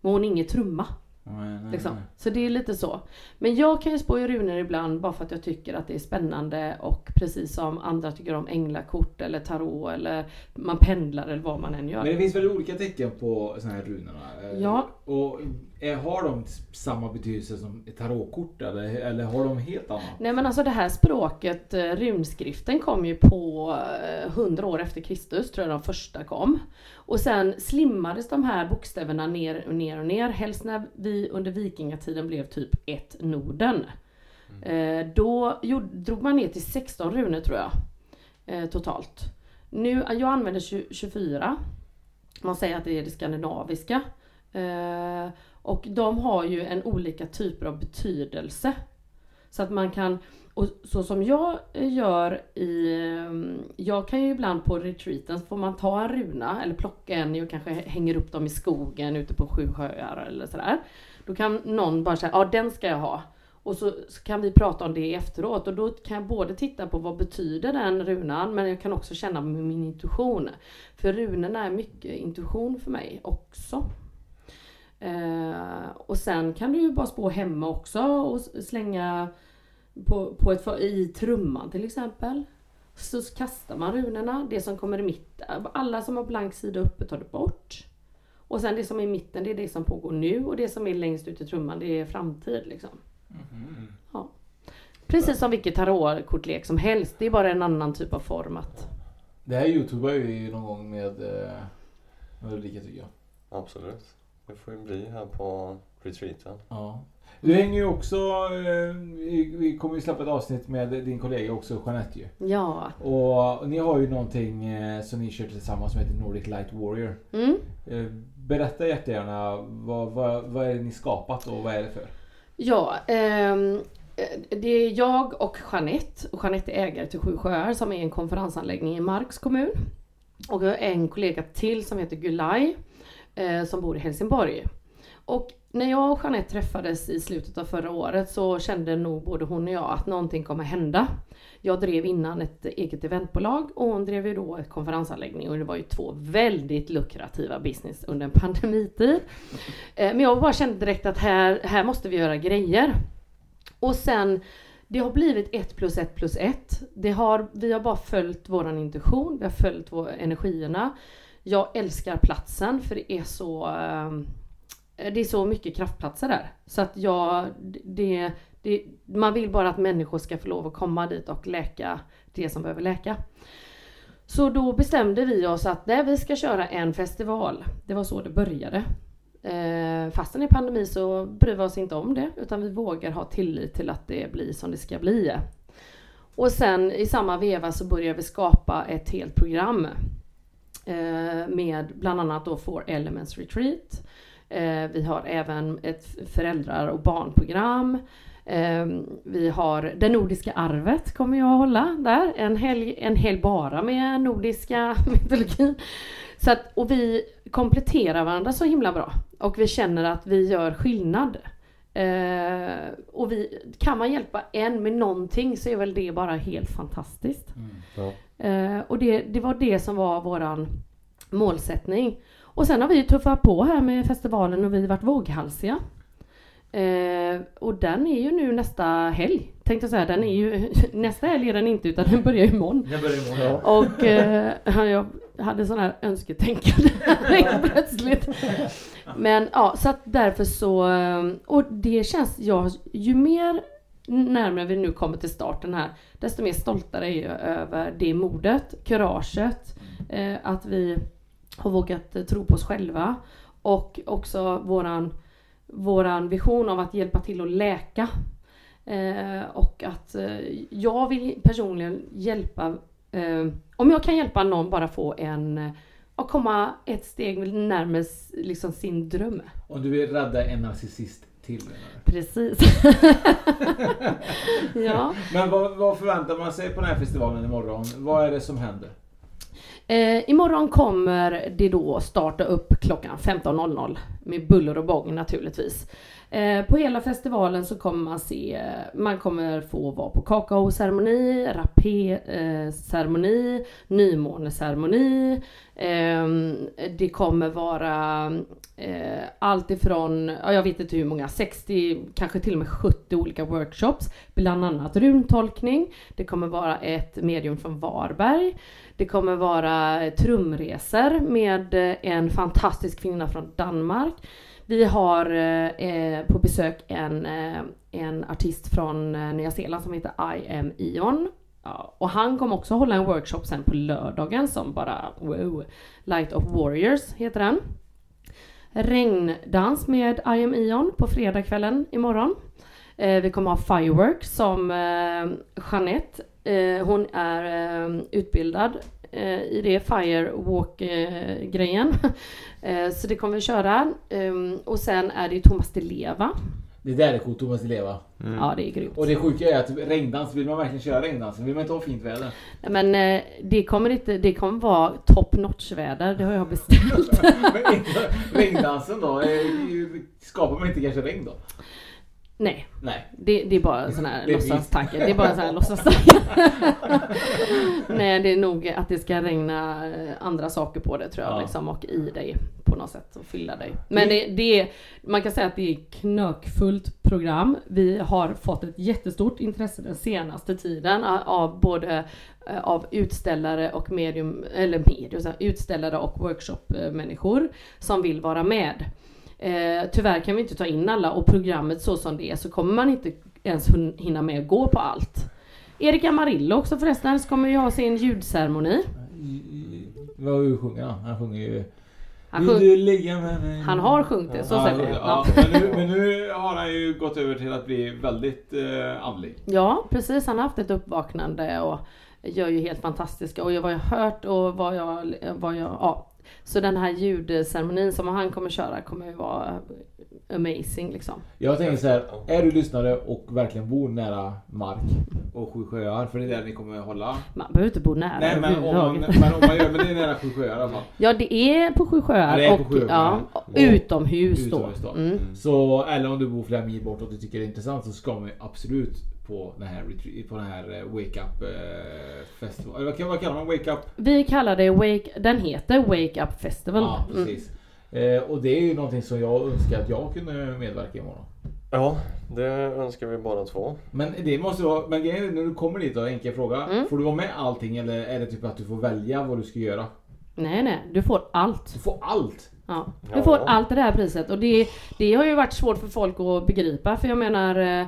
Men hon är ingen trumma. Nej, nej, Liksom. nej. Så det är lite så. Men jag kan ju spå i runor ibland bara för att jag tycker att det är spännande och precis som andra tycker om änglakort eller tarot eller man pendlar eller vad man än gör. Men det finns väl olika tecken på såna här runorna? Eh, Ja. Och har de samma betydelse som ett tarotkort eller, eller har de helt annat? Nej men alltså det här språket, eh, runskriften kom ju på eh, 100 år efter Kristus, tror jag de första kom. Och sen slimmades de här bokstäverna ner och ner och ner, helst när vi under vikingatiden blev typ ett Norden. Eh, då drog man ner till 16 runor tror jag. Eh, totalt. Nu, jag använder 20, 24. Man säger att det är det skandinaviska. Och de har ju en olika typer av betydelse. Så att man kan, och så som jag eh, gör i, eh, jag kan ju ibland på retreaten så får man ta en runa eller plocka en och kanske hänger upp dem i skogen ute på sju sjöar eller sådär. Då kan någon bara säga, ja den ska jag ha. Och så, så kan vi prata om det efteråt och då kan jag både titta på vad betyder den runan men jag kan också känna med min intuition. För runorna är mycket intuition för mig också. Eh, och sen kan du ju bara spå hemma också och slänga på, på ett, i trumman till exempel. Så kastar man runorna, det som kommer i mitten. Alla som har blank sida uppe tar du bort. Och sen det som är i mitten det är det som pågår nu och det som är längst ut i trumman det är framtid liksom. Mm. Ja. Precis som vilket tarotkortlek som helst. Det är bara en annan typ av format. Det här youtubar vi någon gång med, eh, med Ulrika tycker jag. Absolut. Det får ju bli här på retreaten. Ja. Du hänger ju också, eh, vi, kommer ju släppa ett avsnitt med din kollega också Jeanette ju. Ja. Och ni har ju någonting eh, som ni kör tillsammans som heter Nordic Light Warrior. Mm. Eh, Berätta jättegärna, vad, vad, vad är det ni skapat och vad är det för? Ja, ehm, det är jag och Jeanette. Och Jeanette är ägare till Sju Sjöar som är en konferensanläggning i Marks kommun. Och jag har en kollega till som heter Gulay eh, som bor i Helsingborg. Och när jag och Jeanette träffades i slutet av förra året så kände nog både hon och jag att någonting kommer hända. Jag drev innan ett eget eventbolag och hon drev ju då ett konferensanläggning och det var ju två väldigt lukrativa business under en pandemitid. Eh, men jag bara kände direkt att här, här måste vi göra grejer. Och sen det har blivit ett plus ett plus ett. Det har, vi har bara följt våran intuition, vi har följt vår, energierna. Jag älskar platsen för det är så ehm, det är så mycket kraftplatser där. Så att jag, det, det, man vill bara att människor ska få lov att komma dit och läka det som behöver läka. Så då bestämde vi oss att nej, vi ska köra en festival. Det var så det började. Eh, fastän i pandemi så bryr vi oss inte om det utan vi vågar ha tillit till att det blir som det ska bli. Och sen i samma veva så börjar vi skapa ett helt program. Eh, med bland annat då Four Elements Retreat. Eh, vi har även ett föräldrar och barnprogram. Eh, vi har det nordiska arvet kommer jag att hålla där. En helg, en helg bara med nordiska mytologin. Så att, och vi kompletterar varandra så himla bra. Och vi känner att vi gör skillnad. Eh, och vi, kan man hjälpa en med någonting så är väl det bara helt fantastiskt. Ja. Eh, och det, det var det som var våran målsättning. Och sen har vi tuffat på här med festivalen och vi har varit våghalsiga. Eh, och den är ju nu nästa helg. Tänkte jag säga, den är ju, nästa helg är den inte utan den börjar imorgon. Den börjar imorgon, ja. Och eh, jag hade sån här önsketänkande plötsligt. Men ja, så att därför så, eh, och det känns, jag, ju mer närmare vi nu kommer till starten här, desto mer stoltare är jag över det modet, kuraget, eh, att vi har vågat eh, tro på oss själva och också våran, våran vision av att hjälpa till att läka. Eh, och att eh, jag vill personligen hjälpa, eh, om jag kan hjälpa någon bara få en, eh, att komma ett steg närmare liksom sin dröm. Om du vill rädda en narcissist till menar Precis. ja. Men vad, vad förväntar man sig på den här festivalen imorgon? Vad är det som händer? Eh, imorgon kommer det då starta upp klockan 15.00 med buller och bång naturligtvis. Eh, på hela festivalen så kommer man se, man kommer få vara på kakaoceremoni, rapé-ceremoni, nymåneceremoni. Eh, det kommer vara eh, allt ifrån, ja, jag vet inte hur många, 60, kanske till och med 70 olika workshops. Bland annat runtolkning. Det kommer vara ett medium från Varberg. Det kommer vara trumresor med en fantastisk kvinna från Danmark. Vi har eh, på besök en, eh, en artist från eh, Nya Zeeland som heter I am Ion. Ja, och han kommer också hålla en workshop sen på lördagen som bara wow. Light of Warriors heter den. Regndans med I am Ion på fredagskvällen imorgon. Eh, vi kommer ha Firework som eh, Jeanette. Eh, hon är eh, utbildad eh, i det Firewalk-grejen. Eh, Eh, så det kommer vi köra. Ehm, och sen är det ju Thomas Di Leva. Det där är coolt, Thomas Di Leva. Ja, det är grymt. Och det sjuka är att regndans, vill man verkligen köra regndans vill man inte ha fint väder. Nej, Men eh, det kommer inte, det kommer vara top notch väder, det har jag beställt. Men inte- regndansen då? eh, Skapar man inte kanske regn då? Nej. Nej. Det, det är bara en sån här låtsastanke. Det är bara en sån här låtsastanke. Nej, det är nog att det ska regna eh, andra saker på det tror jag Ja. liksom och i dig på något sätt och fylla dig. Men det, det är, man kan säga att det är knökfullt program. Vi har fått ett jättestort intresse den senaste tiden av både eh, av utställare och medium, eller medium, utställare och workshopmänniskor som vill vara med. Eh, tyvärr kan vi inte ta in alla och programmet så som det är så kommer man inte ens hinna med att gå på allt. Erik Amarillo också förresten så kommer ju ha sin ljudceremoni. Vad sjunger han? Han sjunger ju... Han sjung-? Han har sjungit det, så ja, säger vi. Ja, Ja. men, nu, men nu har han ju gått över till att bli väldigt eh, andlig. Ja precis, han har haft ett uppvaknande och gör ju helt fantastiska och vad jag har hört och vad jag, vad jag, ja. Så den här ljudceremonin som han kommer köra kommer ju vara amazing liksom. Jag tänker så här, är du lyssnare och verkligen bor nära mark och Sju sjöar, för det är där ni kommer hålla. Man behöver inte bo nära Nej men om, man, men om man gör, men det är nära Sju sjöar i alla fall. Ja det är på Sju sjöar Ja, och sjöar. ja, Och- utomhus då. Utomhus då. Mm. Så, eller om du bor flera mil bort och du tycker det är intressant så ska man ju absolut på den här, på den här eh, Wake Up eh, Festival. Eller vad, kallar man Wake Up? Vi kallar det Wake, den heter Wake Up Festival. Ja, precis. Eh, och det är ju någonting som jag önskar att jag kunde medverka i imorgon. Ja, det önskar vi båda två. Men det måste vara, men grejen är när du kommer dit då, enkel fråga. Mm. Får du vara med allting eller är det typ att du får välja vad du ska göra? Nej nej, du får allt. Du får allt? Ja, du Ja. får allt i det här priset och det, det har ju varit svårt för folk att begripa för jag menar eh,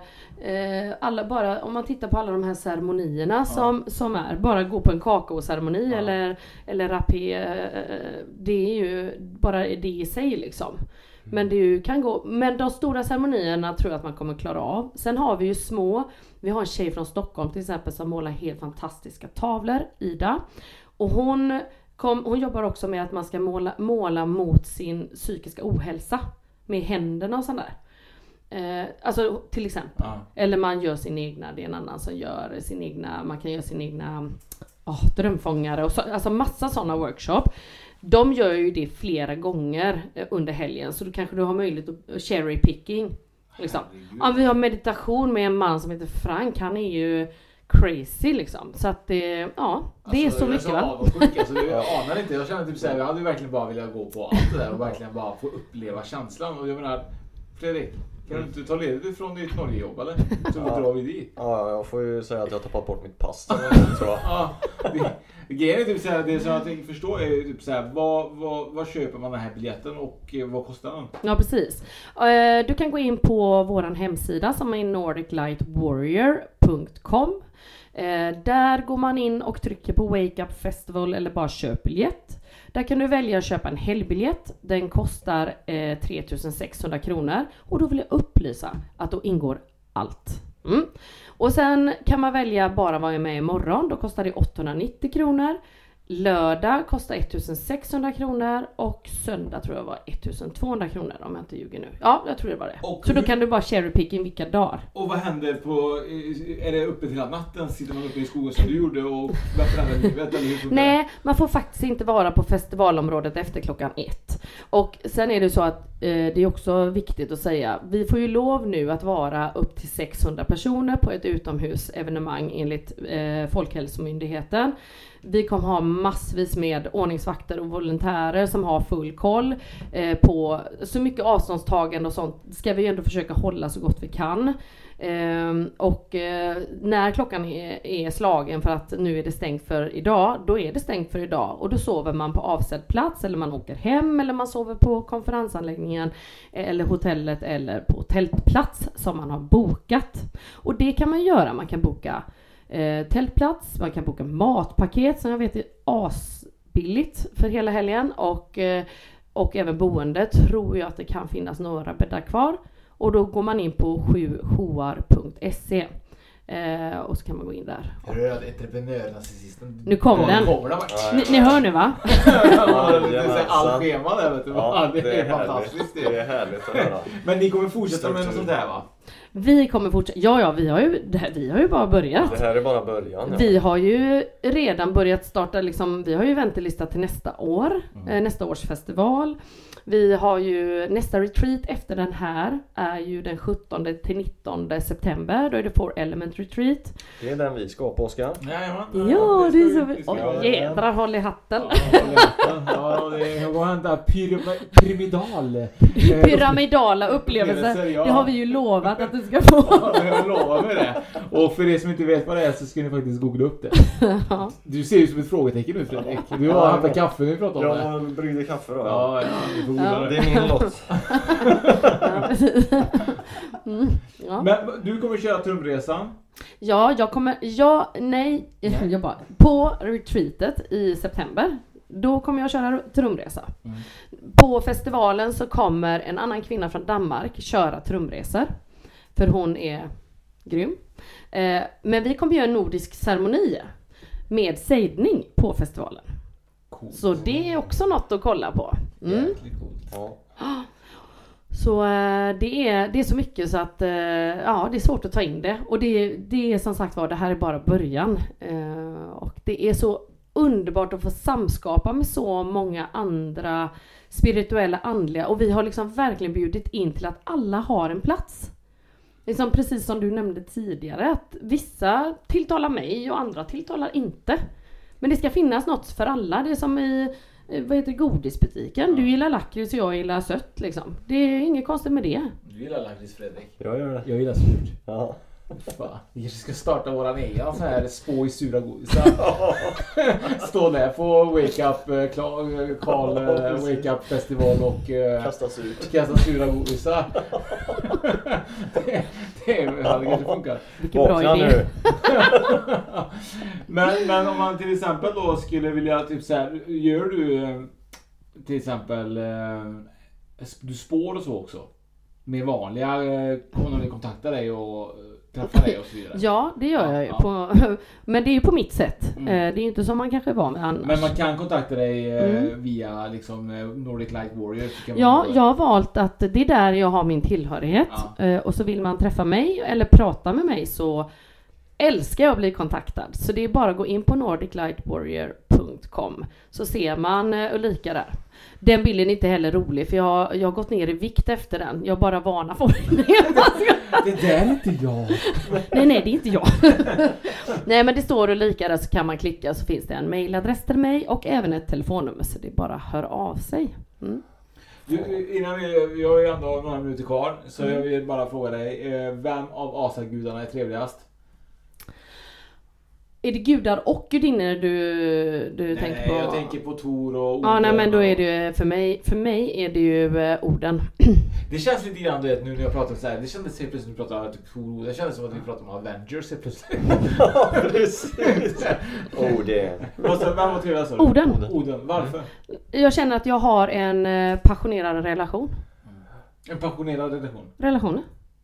eh, alla bara, om man tittar på alla de här ceremonierna som, som är, bara gå på en kakaoceremoni eller, eller rapé, eh, det är ju bara det i sig liksom. Men det kan gå, men de stora ceremonierna tror jag att man kommer klara av. Sen har vi ju små, vi har en tjej från Stockholm till exempel som målar helt fantastiska tavlor, Ida. Och hon, kom, hon jobbar också med att man ska måla, måla mot sin psykiska ohälsa. Med händerna och sånt där. Eh, alltså till exempel. Ja. Eller man gör sin egna, det är en annan som gör sin egna, man kan göra sin egna oh, drömfångare och så, alltså massa sådana workshop. De gör ju det flera gånger eh, under helgen så då kanske du har möjlighet att cherry picking. Liksom. Ja, vi har meditation med en man som heter Frank, han är ju crazy liksom. Så att det, ja, det är så mycket va? alltså, jag anar inte. Jag känner typ såhär, jag hade verkligen bara velat gå på allt det där och verkligen bara få uppleva känslan. Och jag menar, Fredrik, kan du inte ta ledigt från ditt Norgejobb eller? Så drar vi dit. Ja, jag får ju säga att jag har tappat bort mitt pass tror jag. Ja, det- Grejen är typ såhär, det som jag tänker förstå är ju typ såhär, vad, vad, vad köper man den här biljetten och eh, vad kostar den? Ja precis. Eh, Du kan gå in på våran hemsida som är nordiclightwarrior.com. Eh, Där går man in och trycker på Wake Up Festival eller bara köp biljett. Där kan du välja att köpa en helgbiljett. Den kostar eh, 3600 kronor och då vill jag upplysa att då ingår allt. Mm. Och sen kan man välja bara vara med imorgon. Då kostar det 890 kronor. Lördag kostar 1600 kronor och söndag tror jag var 1200 kronor om jag inte ljuger nu. Ja, jag tror det var det. Och Så då hur- kan du bara cherry picking vilka dagar. Och vad händer på, är det uppe hela natten? Sitter man uppe i skogen som du gjorde och förändrar livet? Eller hur? Nej, man får faktiskt inte vara på festivalområdet efter klockan ett. Och sen är det så att eh, det är också viktigt att säga, vi får ju lov nu att vara upp till 600 personer på ett utomhusevenemang enligt eh, Folkhälsomyndigheten. Vi kommer ha massvis med ordningsvakter och volontärer som har full koll eh, på så mycket avståndstagande och sånt ska vi ju ändå försöka hålla så gott vi kan. Ehm, och eh, när klockan är, är slagen för att nu är det stängt för idag, då är det stängt för idag och då sover man på avsedd plats eller man åker hem eller man sover på konferensanläggningen eh, eller hotellet eller på tältplats som man har bokat. Och det kan man göra. Man kan boka eh, tältplats, man kan boka matpaket som jag vet är asbilligt för hela helgen och, eh, och även boende tror jag att det kan finnas några bäddar kvar. Och då går man in på 7hoar.se eh, och så kan man gå in där. Röd entreprenör-narcissisten. Nu kom den. Kommer den. Ni, ni hör nu va? Ja, det är så här Allt schema där vet du. Ja, det, det är fantastiskt. härligt. Det är härligt att höra. Men ni kommer fortsätta med något sånt här va? Vi kommer fortsätta. Ja, ja, vi har ju, det här, vi har ju bara börjat. Det här är bara början. Ja. Vi har ju redan börjat starta liksom, vi har ju väntelista till nästa år, eh, nästa års festival. Vi har ju nästa retreat efter den här är ju den 17 till 19 september. Då är det Four Element Retreat. Det är den vi ska på Oskar. Jajamän. Ja, det är så... vi Åh göra. jädrar, håll i hatten! Ja, det är vad hända pyram- pyramidal. Pyramidala upplevelser. Ja. Det har vi ju lovat att du ska få. Ja, jag lovar med det. Och för er som inte vet vad det är så ska ni faktiskt googla upp det. Ja. Du ser ju som ett frågetecken nu Fredrik. Du har hämtat kaffe när vi pratar om det. Jag bryggde kaffe då. Ja, ja, Det är min lott. Mm, ja. Men du kommer köra trumresan. Ja, jag kommer, ja, nej, jag bara, på retreatet i september, då kommer jag köra trumresa. Mm. På festivalen så kommer en annan kvinna från Danmark köra trumresor, för hon är grym. Eh, men vi kommer göra en nordisk ceremoni med sejdning på festivalen. Så det är också något att kolla på. Mm. Jäkligt coolt. Ja. Så eh, det, är, det är så mycket så att eh, ja, det är svårt att ta in det. Och det, det är som sagt var, det här är bara början. Eh, och det är så underbart att få samskapa med så många andra spirituella, andliga och vi har liksom verkligen bjudit in till att alla har en plats. Liksom precis som du nämnde tidigare att vissa tilltalar mig och andra tilltalar inte. Men det ska finnas något för alla. Det är som i eh, vad heter godisbutiken. Du gillar lakrits och jag gillar sött liksom. Det är inget konstigt med det. Du gillar lakrits Fredrik. Jag gör det. Jag gillar surt. Ja. Fan, vi kanske ska starta våran egen sån här spå i sura godisar. Stå där på Wake Up eh, eh, Karl eh, Wake Up festival och Kastas ut. kasta sura godisar. det, det hade kanske funkat. Vilken bra idé. nu. men, men om man till exempel då skulle vilja typ så här, gör du till exempel du spår och så också? Med vanliga, eh, om någon vill kontakta dig och eh, träffa dig och så vidare? Ja, det gör jag ju. Ja. På, men det är ju på mitt sätt. Mm. Eh, Det är ju inte som man kanske är van med annars. Men man kan kontakta dig eh, Mm. via liksom eh, Nordic Light Warrior? Ja, jag har valt att det är där jag har min tillhörighet. Eh, Och så vill man träffa mig eller prata med mig så älskar jag att bli kontaktad. Så det är bara att gå in på nordiclightwarrior.com så ser man eh, Ulrika där. Den bilden är inte heller rolig för jag, jag har gått ner i vikt efter den. Jag bara varnar folk. Det där är inte jag. nej, nej, det är inte jag. nej, men det står Ulrika där så kan man klicka så finns det en mailadress till mig och även ett telefonnummer så det är bara höra av sig. Mm. Du, innan vi, vi har ju ändå några minuter kvar så Mm. jag vill bara fråga dig. eh, Vem av asagudarna är trevligast? Är det gudar och gudinnor du, du tänker Nej, på? jag tänker på Tor och Ja, nej Oden men då och- är det ju, för mig, för mig är det ju eh, orden. Det känns lite grann du vet nu när jag pratar så här. Det kändes helt plötsligt när vi pratade om typ Tor och Oden. Det kändes som att vi pratade om Avengers helt plötsligt. Ja, precis. Det. Vad sa- Vem var trevligast sa du? Oden. Oden. Varför? Jag känner att jag har en eh, passionerad relation. En passionerad relation. Relationer.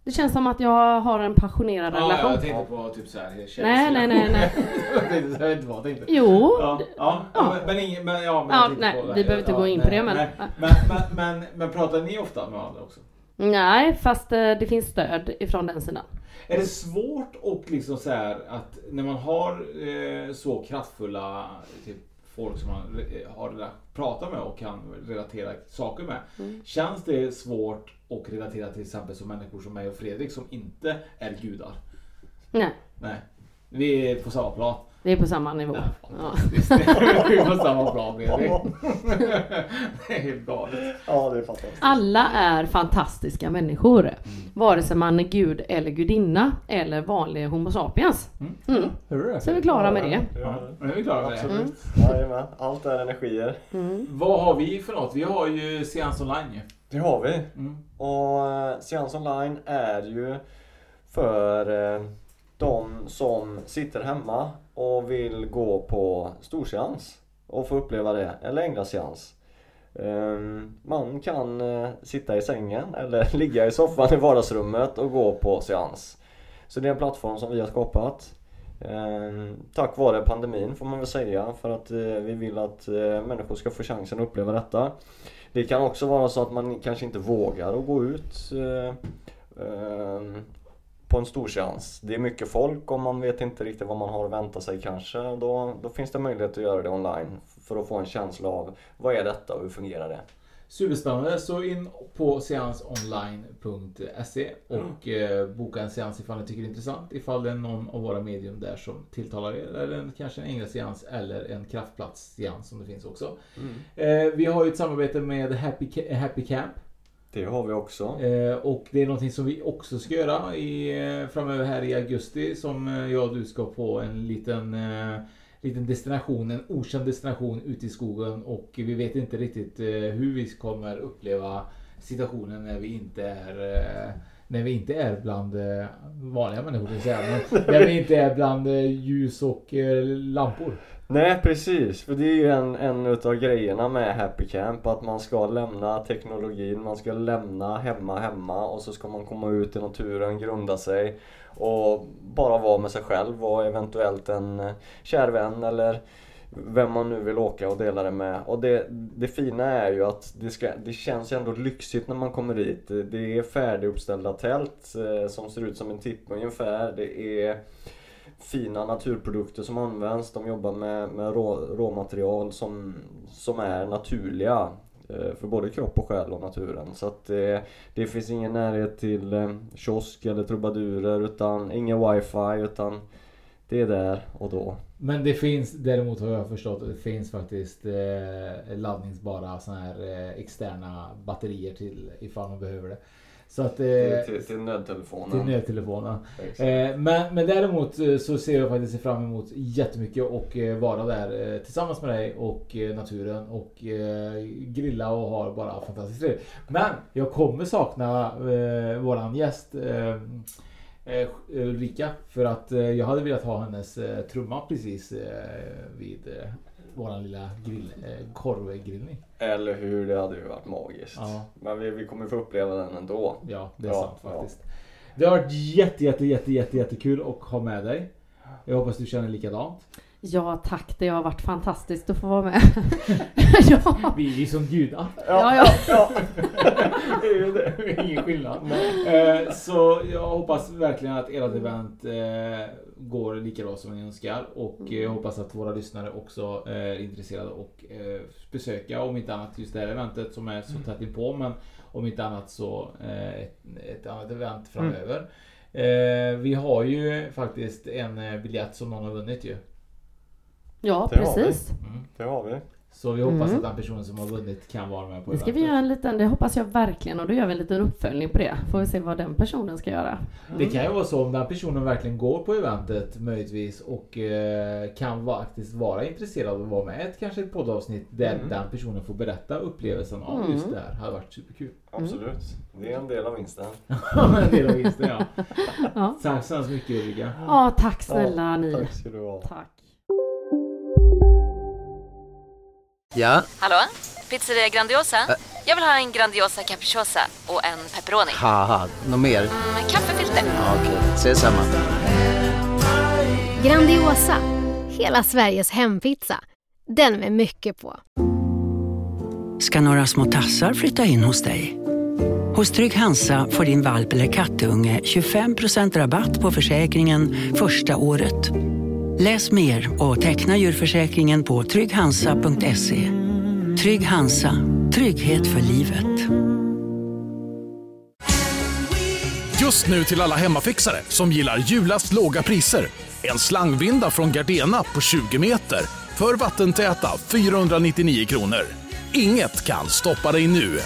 Det känns som att jag har en passionerad Ja, relation. jag tänkte på typ såhär Nej, nej, nej, nej. jag tänkte jag vet inte vad jag tänkte. Jo, Ja, ja, ja. Men, ingen, men, ja, men Ja, nej, vi behöver inte gå in på det, men- nej. Men, men, men, pratar ni ofta med varandra också? Nej, fast eh, det finns stöd ifrån den sidan. Är det svårt och liksom så att när man har eh, så kraftfulla typ, folk som man eh, har pratat med och kan relatera saker med. Mm. Känns det svårt att relatera till exempel som människor som mig och Fredrik som inte är gudar? Nej, Nej. Vi är på samma plan. Det är på samma nivå. Ja. Visst, vi är på samma plan det är helt galet. Ja, det är fantastiskt. Alla är fantastiska människor. Vare sig man är gud eller gudinna eller vanlig Homo sapiens. Mm. Du det? Så är vi klara med det. Ja, är vi klara med det. Absolut. Jajamän. Allt är energier. Vad har vi för något? Vi har ju seans online. Det har vi. Mm. Och eh, seans online är ju för eh, de som sitter hemma och vill gå på storseans och få uppleva det, eller änglaseans. seans. Ehm, man kan eh, sitta i sängen eller ligga i soffan i vardagsrummet och gå på seans. Så det är en plattform som vi har skapat. Ehm, tack vare pandemin får man väl säga för att eh, vi vill att eh, människor ska få chansen att uppleva detta. Det kan också vara så att man kanske inte vågar att gå ut ehm, på en stor seans. Det är mycket folk och man vet inte riktigt vad man har att vänta sig kanske. Då, då finns det möjlighet att göra det online för att få en känsla av vad är detta och hur fungerar det? Superspännande. Så in på seansonline.se och eh, boka en seans ifall ni tycker det är intressant. Ifall det är någon av våra medium där som tilltalar er. Eller en, kanske en änglaseans eller en kraftplatsseans som det finns också. Eh, vi har ju ett samarbete med Happy, Happy Camp. Det har vi också. Eh, och det är någonting som vi också ska göra i, eh, framöver här i augusti som eh, jag och du ska på en liten, liten destination, en okänd destination ute i skogen och vi vet inte riktigt hur vi kommer uppleva situationen när vi inte är när vi inte är bland vanliga människor, säga, men när vi inte är bland ljus och lampor. Nej precis, för det är ju en, en utav grejerna med Happy Camp att man ska lämna teknologin, man ska lämna hemma hemma och så ska man komma ut i naturen, grunda sig och bara vara med sig själv och eventuellt en eh, kär vän eller vem man nu vill åka och dela det med. Och det, det fina är ju att det, ska, det känns ju ändå lyxigt när man kommer dit. Det- är färdiguppställda tält eh, som ser ut som en tipp ungefär. Det är fina naturprodukter som används. De jobbar med, med rå, råmaterial som, som är naturliga eh, för både kropp och själ och naturen. Så att eh, det finns ingen närhet till eh, kiosk eller trubadurer utan ingen wifi utan det är där och då. Men det finns däremot har jag förstått att det finns faktiskt eh, laddningsbara sådana här eh, externa batterier till ifall man behöver det. Så att, eh, Till, nödtelefonen. till nödtelefonen. Eh, men, men däremot eh, så ser jag faktiskt fram emot jättemycket och eh, vara där eh, tillsammans med dig och eh, naturen och grilla och ha bara fantastiskt trevligt. Men jag kommer sakna våran gäst Ulrika för att jag hade velat ha hennes trumma precis vid våran lilla grill, eh, korvgrillning. Eller hur, det hade ju varit magiskt. Ja. Men vi, vi kommer få uppleva den ändå. Ja, det är sant faktiskt. Det har varit jätte, jätte, jätte, jätte, jättekul att ha med dig. Jag hoppas du känner likadant. Ja tack, det har varit fantastiskt att få vara med. ja. Vi är som gudar. Ja, ja. ja. det är ju det. Ingen skillnad. Eh, Så jag hoppas verkligen att ert event eh, går lika bra som ni önskar. Och eh, jag hoppas att våra lyssnare också är intresserade och eh, besöka om inte annat just det här eventet som är så tätt inpå. Men om inte annat så eh, ett, ett annat event framöver. Eh, vi har ju faktiskt en eh, biljett som någon har vunnit ju. Ja, Det har vi. precis. Det har vi. Så vi hoppas Mm. att den personen som har vunnit kan vara med på Det ska vi göra en liten, det hoppas jag verkligen och då gör vi en liten uppföljning på det. Får vi se vad den personen ska göra. Det kan ju vara så om den personen verkligen går på eventet möjligtvis och eh, kan faktiskt vara intresserad av att vara med ett kanske ett poddavsnitt där Mm. den personen får berätta upplevelsen av Mm. just det här. hade varit superkul. Absolut. Det är en del av vinsten. en del av vinsten ja. Ja. Tack så hemskt mycket Ulrika. Ja, tack snälla ni. Tack ska du ha. Tack. Ja, Hallå? Pizzeria Grandiosa? Jag vill ha en Grandiosa capriciosa och en pepperoni. något mer? Med kaffefilter. Ja, Okej, ses samma. Grandiosa, hela Sveriges hempizza. Den med mycket på. ska några små tassar flytta in hos dig. Hos Trygg Hansa får din valp eller kattunge 25% rabatt på försäkringen första året. Läs mer och teckna djurförsäkringen på trygghansa.se. Trygg Hansa, trygghet för livet. Just nu till alla hemmafixare som gillar julast låga priser. En slangvinda från Gardena på 20 meter för vattentäta 499 kronor. Inget kan stoppa dig nu.